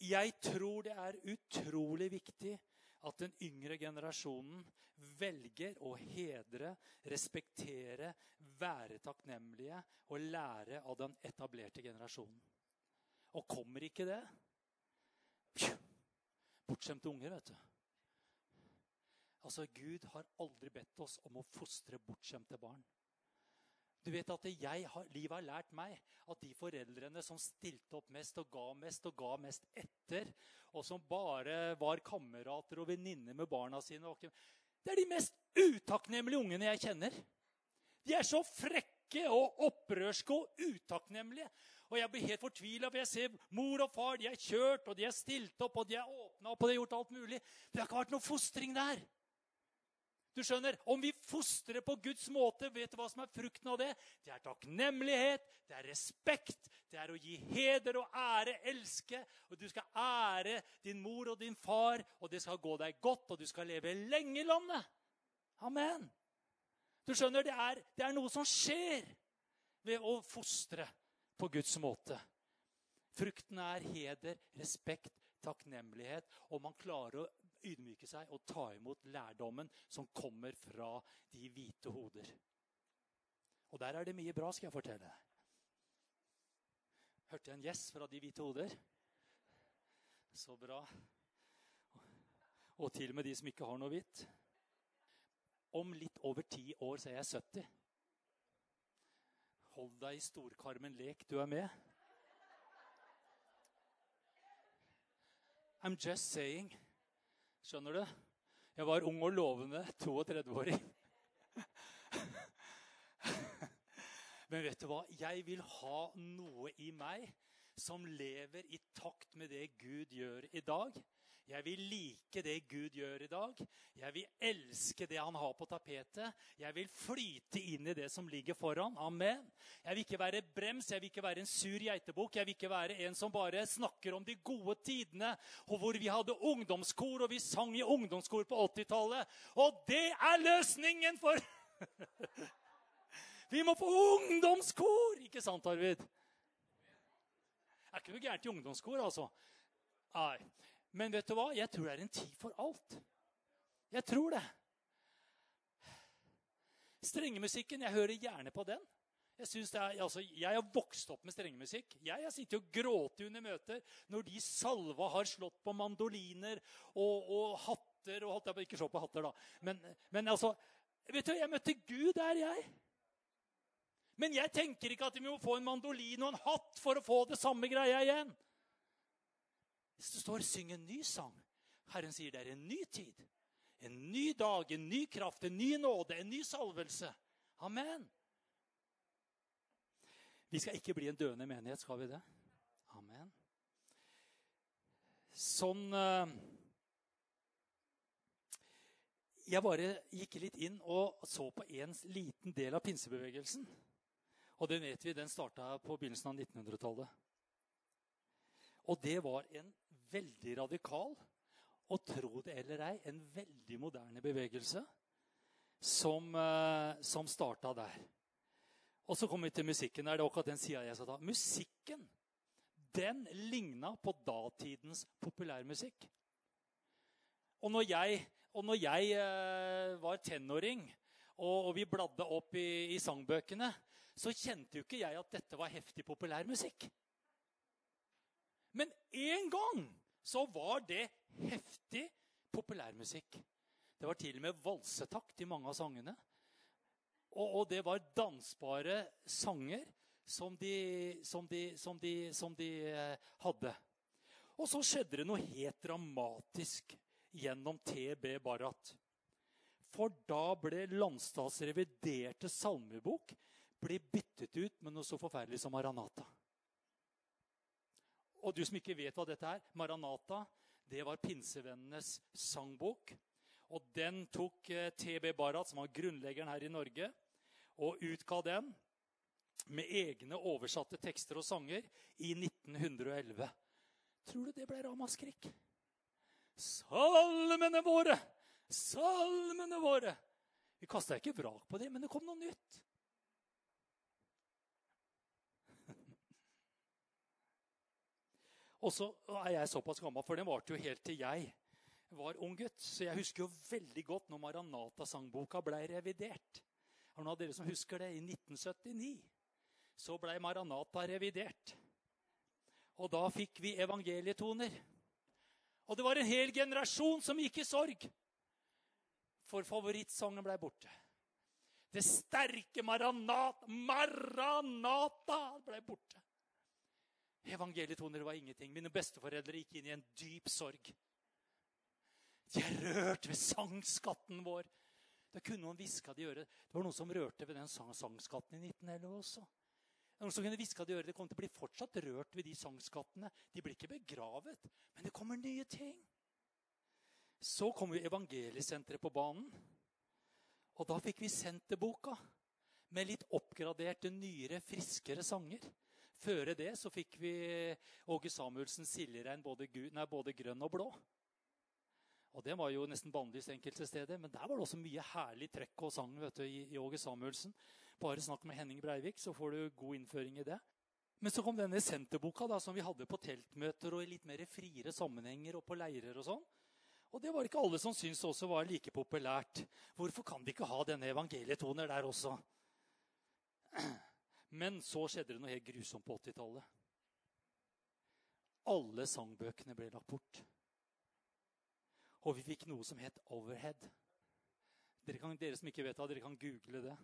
Jeg tror det er utrolig viktig at den yngre generasjonen velger å hedre, respektere, være takknemlige og lære av den etablerte generasjonen. Og kommer ikke det Bortskjemte unger, vet du. Altså, Gud har aldri bedt oss om å fostre bortskjemte barn. Du vet at har, Livet har lært meg at de foreldrene som stilte opp mest og ga mest og ga mest etter, og som bare var kamerater og venninner med barna sine Det er de mest utakknemlige ungene jeg kjenner. De er så frekke og opprørske og utakknemlige. Og jeg blir helt fortvila, for jeg ser mor og far de er kjørt, og de er stilt opp, og de er åpna opp, og de har gjort alt mulig. Det har ikke vært noe fostring der. Du skjønner, Om vi fostrer på Guds måte, vet du hva som er frukten av det? Det er takknemlighet, det er respekt, det er å gi heder og ære, elske. Og du skal ære din mor og din far, og det skal gå deg godt, og du skal leve lenge i landet. Amen. Du skjønner, det er, det er noe som skjer ved å fostre på Guds måte. Frukten er heder, respekt, takknemlighet, og man klarer å ydmyke seg og ta imot lærdommen som kommer fra de hvite hoder. Og der er det mye bra, skal jeg fortelle. Hørte jeg en gjess fra de hvite hoder? Så bra. Og til og med de som ikke har noe hvitt. Om litt over ti år så er jeg 70. Hold deg i storkarmen lek, du er med. I'm just saying. Skjønner du? Jeg var ung og lovende 32-åring. Men vet du hva? Jeg vil ha noe i meg som lever i takt med det Gud gjør i dag. Jeg vil like det Gud gjør i dag. Jeg vil elske det han har på tapetet. Jeg vil flyte inn i det som ligger foran. Amen. Jeg vil ikke være brems, jeg vil ikke være en sur geitebukk. Jeg vil ikke være en som bare snakker om de gode tidene, og hvor vi hadde ungdomskor, og vi sang i ungdomskor på 80-tallet. Og det er løsningen for Vi må få ungdomskor! Ikke sant, Arvid? Det er ikke noe gærent i ungdomskor, altså. Nei. Men vet du hva? Jeg tror det er en tid for alt. Jeg tror det. Strengemusikken, jeg hører gjerne på den. Jeg, er, altså, jeg har vokst opp med strengemusikk. Jeg har sittet og grått under møter når de salva har slått på mandoliner og, og hatter og hatter, Ikke slå på hatter, da. Men, men, altså vet du, Jeg møtte Gud der, jeg. Men jeg tenker ikke at vi må få en mandolin og en hatt for å få det samme greia igjen. Det står 'syng en ny sang'. Herren sier det er en ny tid. En ny dag, en ny kraft, en ny nåde, en ny salvelse. Amen. Vi skal ikke bli en døende menighet, skal vi det? Amen. Sånn eh, Jeg bare gikk litt inn og så på en liten del av pinsebevegelsen. Og den vet vi, den starta på begynnelsen av 1900-tallet. Og det var en veldig radikal, og tro det eller ei, en veldig moderne bevegelse som, uh, som starta der. Og så kommer vi til musikken. Er det akkurat den sida jeg skal ta? Musikken den ligna på datidens populærmusikk. Og når jeg, og når jeg uh, var tenåring, og, vi bladde opp i, i sangbøkene, så kjente jo ikke jeg at dette var heftig populærmusikk. Men en gang så var det heftig populærmusikk. Det var til og med valsetakt i mange av sangene. Og, og det var dansbare sanger som de, som de, som de, som de eh, hadde. Og så skjedde det noe helt dramatisk gjennom TB Barat. For da ble Landstads reviderte salmebok ble byttet ut med noe så forferdelig som Maranata. Og du som ikke vet hva dette er Maranata det var pinsevennenes sangbok. Og den tok eh, TB Barat, som var grunnleggeren her i Norge, og utga den med egne oversatte tekster og sanger i 1911. Tror du det ble ramaskrik? Salmene våre! Salmene våre! Vi kasta ikke vrak på det, men det kom noe nytt. Og så er jeg såpass gammel, for den varte jo helt til jeg var ung gutt. Så jeg husker jo veldig godt når Maranata-sangboka ble revidert. Er det noen av dere som husker det? I 1979 så ble Maranata revidert. Og da fikk vi evangelietoner. Og det var en hel generasjon som gikk i sorg. For favorittsangen ble borte. Det sterke Maranata, Maranata ble borte. Evangelietoner var ingenting. Mine besteforeldre gikk inn i en dyp sorg. De er rørt ved sangskatten vår. Da kunne noen hviske det i øret. Det var noen som rørte ved den sangskatten i 1911 også. Noen som kunne hviska de i øret. Det kommer til å bli fortsatt rørt ved de sangskattene. De blir ikke begravet, men det kommer nye ting. Så kom jo Evangeliesenteret på banen. Og da fikk vi Senterboka med litt oppgraderte, nyere, friskere sanger. Før det så fikk vi Åge Samuelsen 'Siljerein' både, både grønn og blå. Og Det var jo nesten bannlyst enkelte steder, men der var det også mye herlig trekk og sang vet du, i Åge Samuelsen. Bare snakk med Henning Breivik, så får du god innføring i det. Men så kom denne senterboka da, som vi hadde på teltmøter og i litt mer friere sammenhenger og på leirer og sånn. Og det var ikke alle som syntes også var like populært. Hvorfor kan de ikke ha denne evangelietoner der også? Men så skjedde det noe helt grusomt på 80-tallet. Alle sangbøkene ble lagt bort. Og vi fikk noe som het overhead. Dere, kan, dere som ikke vet det, dere kan google det.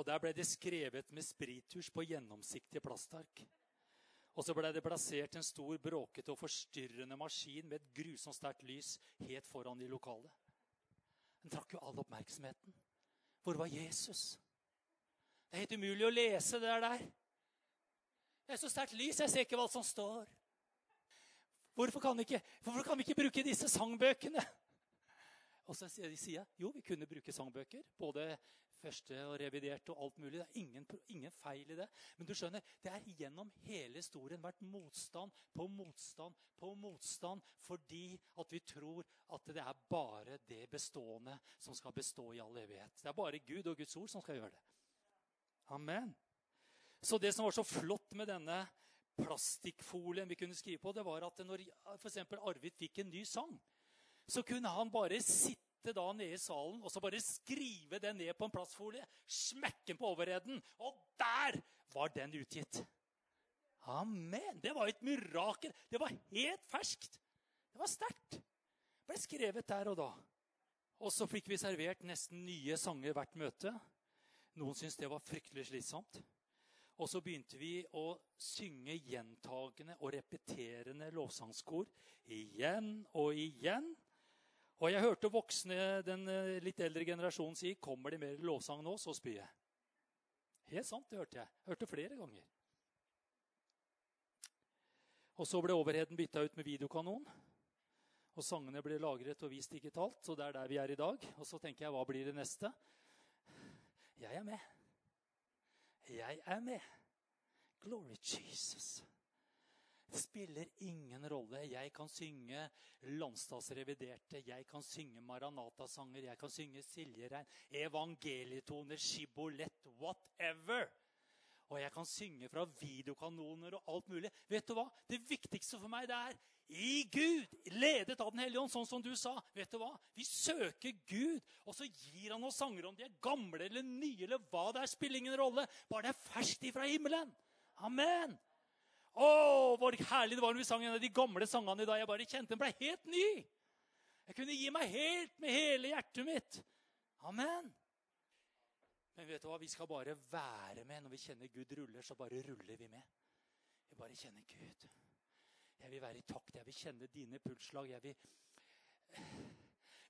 Og Der ble det skrevet med sprittusj på gjennomsiktige plastark. Og så ble det plassert en stor, bråkete og forstyrrende maskin med et grusomt sterkt lys helt foran i lokalet. Den trakk jo all oppmerksomheten. Hvor var Jesus? Det er helt umulig å lese det der. Det er så sterkt lys, jeg ser ikke hva som står. Hvorfor kan, ikke, hvorfor kan vi ikke bruke disse sangbøkene? Og så sier de jo, vi kunne bruke sangbøker. Både første og revidert og alt mulig. Det er ingen, ingen, feil i det. Men du skjønner, det er gjennom hele historien vært motstand på motstand på motstand fordi at vi tror at det er bare det bestående som skal bestå i all evighet. Det er bare Gud og Guds ord som skal gjøre det. Amen. Så det som var så flott med denne plastikkfolien vi kunne skrive på, det var at når f.eks. Arvid fikk en ny sang, så kunne han bare sitte da nede i salen og så bare skrive den ned på en plastfolie. Smekke den på overheden. Og der var den utgitt. Amen! Det var et mirakel. Det var helt ferskt. Det var sterkt. Det ble skrevet der og da. Og så fikk vi servert nesten nye sanger hvert møte. Noen syntes det var fryktelig slitsomt. Og så begynte vi å synge gjentagende og repeterende lovsangskor igjen og igjen. Og jeg hørte voksne, den eh, litt eldre generasjonen si 'Kommer det mer lovsang nå, så spyr jeg'. Helt sant, det hørte jeg. hørte flere ganger. Og så ble overheden bytta ut med videokanon. Og sangene ble lagret og vist digitalt. Så det er der vi er i dag. Og så tenker jeg, hva blir det neste? Jeg er med. Jeg er med. Glory Jesus. Det spiller ingen rolle. Jeg kan synge landstadsreviderte, jeg kan synge Maranata-sanger, jeg kan synge Siljerein, evangelietoner, skibolett, whatever. Og jeg kan synge fra videokanoner og alt mulig. Vet du hva? Det viktigste for meg det er i Gud, ledet av Den hellige ånd, sånn som du sa. Vet du hva? Vi søker Gud, og så gir han oss sanger om de er gamle eller nye, eller hva det er, spiller ingen rolle. Bare det er ferskt ifra himmelen. Amen. Å, hvor herlig det var når vi sang en av de gamle sangene i dag. Jeg bare kjente den ble helt ny. Jeg kunne gi meg helt med hele hjertet mitt. Amen. Men vet du hva? vi skal bare være med. Når vi kjenner Gud ruller, så bare ruller vi med. Vi bare kjenner Gud. Jeg vil være i takt. Jeg vil kjenne dine pulsslag. Jeg vil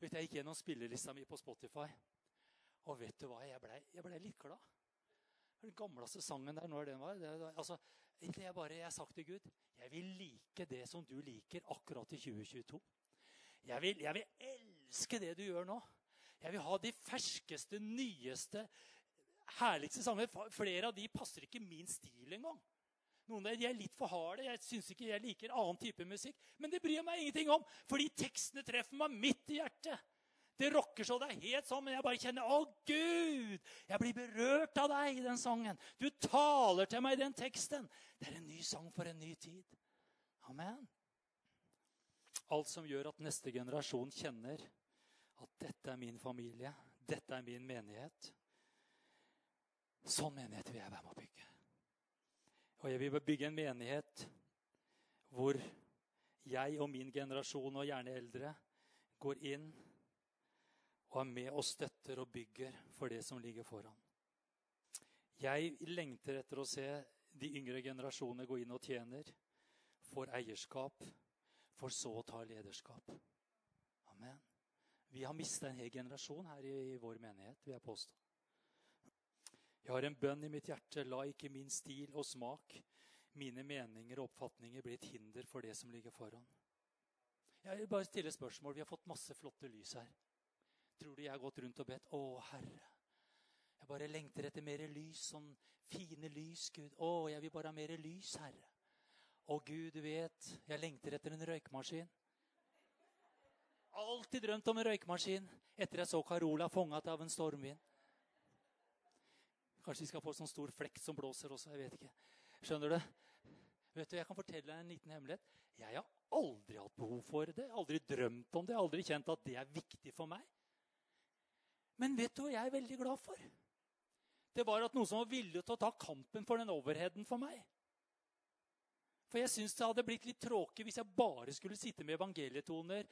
vet, Jeg gikk gjennom spillelista mi på Spotify. Og vet du hva? Jeg blei ble litt glad. Den gamleste sangen der, når den var det, altså, jeg, bare, jeg har sagt til Gud jeg vil like det som du liker akkurat i 2022. Jeg vil, jeg vil elske det du gjør nå. Jeg vil ha de ferskeste, nyeste, herligste sangene. Flere av de passer ikke min stil engang. Noen av de er litt for harde. Jeg syns ikke jeg liker annen type musikk. Men det bryr meg ingenting om, fordi tekstene treffer meg midt i hjertet. Det rocker så det er helt sånn, men jeg bare kjenner Å, Gud! Jeg blir berørt av deg i den sangen. Du taler til meg i den teksten. Det er en ny sang for en ny tid. Amen. Alt som gjør at neste generasjon kjenner at dette er min familie, dette er min menighet. Sånn menighet vil jeg være med å bygge. Og jeg vil bygge en menighet hvor jeg og min generasjon, og gjerne eldre, går inn og er med og støtter og bygger for det som ligger foran. Jeg lengter etter å se de yngre generasjonene gå inn og tjener, får eierskap, for så å ta lederskap. Amen. Vi har mista en hel generasjon her i, vår menighet, vil jeg påstå. Jeg har en bønn i mitt hjerte. La ikke min stil og smak, mine meninger og oppfatninger bli et hinder for det som ligger foran. Jeg vil bare stille spørsmål. Vi har fått masse flotte lys her. Tror du jeg har gått rundt og bedt Å, Herre. Jeg bare lengter etter mer lys. Sånn fine lys, Gud. Å, jeg vil bare ha mer lys, Herre. Å, Gud, du vet, jeg lengter etter en røykmaskin. Alltid drømt om en røykmaskin etter jeg så Carola fanget av en stormvind. Kanskje vi skal få sånn stor flekk som blåser også. jeg vet ikke. Skjønner du? Vet du, Jeg kan fortelle deg en liten hemmelighet. Jeg har aldri hatt behov for det. Aldri drømt om det. Aldri kjent at det er viktig for meg. Men vet du hva jeg er veldig glad for? Det var at noen som var villig til å ta kampen for den overheaden for meg. For jeg syns det hadde blitt litt tråkig hvis jeg bare skulle sitte med evangelietoner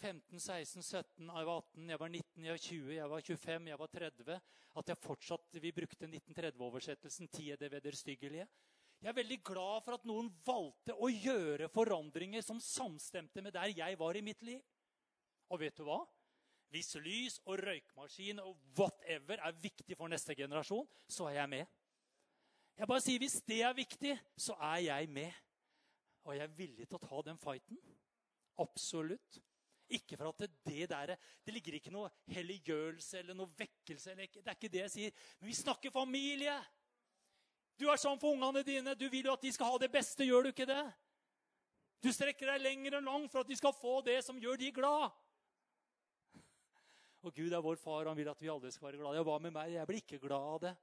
15, 16, 17, jeg var 18, jeg var 19, jeg var 20, jeg var 25, jeg var 30. At jeg fortsatt, Vi brukte 1930-oversettelsen 'Tie det vederstyggelige'. Jeg er veldig glad for at noen valgte å gjøre forandringer som samstemte med der jeg var i mitt liv. Og vet du hva? Hvis lys og røykmaskin og whatever er viktig for neste generasjon, så er jeg med. Jeg bare sier Hvis det er viktig, så er jeg med. Og jeg er villig til å ta den fighten. Absolutt. Ikke for at det, der Det ligger ikke noe helliggjørelse eller noe vekkelse. Eller, det er ikke det jeg sier. Men vi snakker familie. Du er sånn for ungene dine. Du vil jo at de skal ha det beste. Gjør du ikke det? Du strekker deg lenger enn langt for at de skal få det som gjør de glad. Og Gud er vår far, han vil at vi alle skal være glade. Ja, hva med meg? Jeg blir ikke glad av det.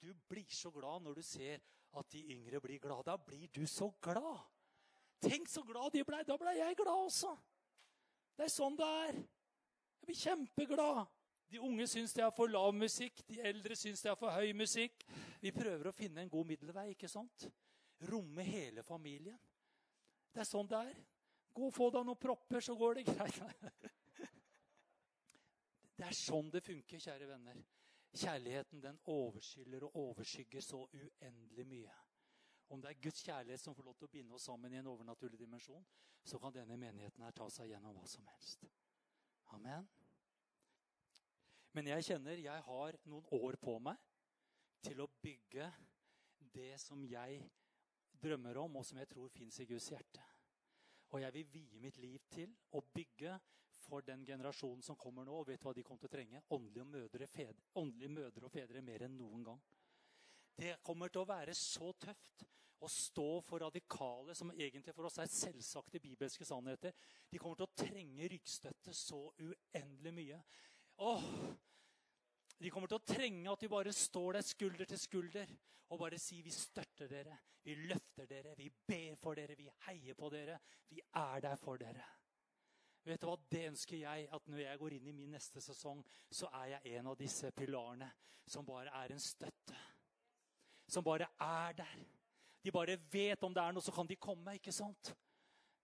Du blir så glad når du ser at de yngre blir glade. Da blir du så glad. Tenk så glad de blei. Da blei jeg glad også. Det er sånn det er. Jeg blir kjempeglad. De unge syns det er for lav musikk, de eldre syns det er for høy musikk. Vi prøver å finne en god middelvei, ikke sant? Romme hele familien. Det er sånn det er. Gå og få deg noen propper, så går det greit. Det er sånn det funker, kjære venner. Kjærligheten den overskyller og overskygger så uendelig mye. Om det er Guds kjærlighet som får lov til å binde oss sammen i en overnaturlig dimensjon, så kan denne menigheten her ta seg gjennom hva som helst. Amen. Men jeg kjenner jeg har noen år på meg til å bygge det som jeg drømmer om, og som jeg tror fins i Guds hjerte. Og jeg vil vie mitt liv til å bygge for den generasjonen som kommer nå. Og vet du hva de kommer til å trenge? Åndelige mødre, fedre, åndelige mødre og fedre mer enn noen gang. Det kommer til å være så tøft å stå for radikale, som egentlig for oss er selvsagte bibelske sannheter. De kommer til å trenge ryggstøtte så uendelig mye. Åh, de kommer til å trenge at de bare står der skulder til skulder og bare sier vi støtter dere, vi løfter dere, vi ber for dere, vi heier på dere. Vi er der for dere. Vet du hva? Det ønsker jeg at når jeg går inn i min neste sesong, så er jeg en av disse pilarene som bare er en støtte som bare er der. De bare vet om det er noe, så kan de komme. ikke sant?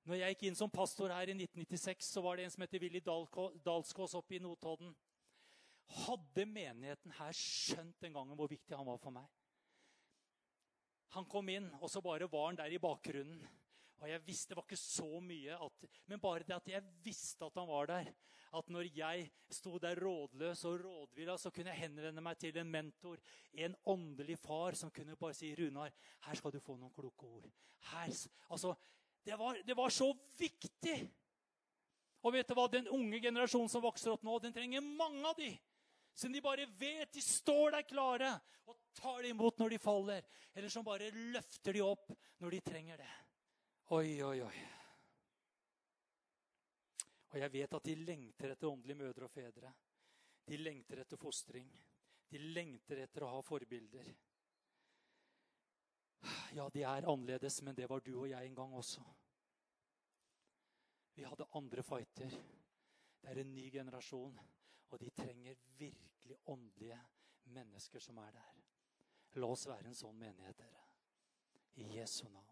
Når jeg gikk inn som pastor her i 1996, så var det en som heter Willy Dalskås oppe i Notodden. Hadde menigheten her skjønt den gangen hvor viktig han var for meg? Han kom inn, og så bare var han der i bakgrunnen. Og jeg visste, Det var ikke så mye, at, men bare det at jeg visste at han var der. At når jeg sto der rådløs og rådvilla, så kunne jeg henvende meg til en mentor, en åndelig far, som kunne bare si 'Runar, her skal du få noen kloke ord'. Her, altså, det var, det var så viktig! Og vet du hva? Den unge generasjonen som vokser opp nå, den trenger mange av de. Som de bare vet de står der klare og tar det imot når de faller. Eller som bare løfter de opp når de trenger det. Oi, oi, oi. Og jeg vet at de lengter etter åndelige mødre og fedre. De lengter etter fostring. De lengter etter å ha forbilder. Ja, de er annerledes, men det var du og jeg en gang også. Vi hadde andre fighter. Det er en ny generasjon, og de trenger virkelig åndelige mennesker som er der. La oss være en sånn menighet, dere. I Jesu navn.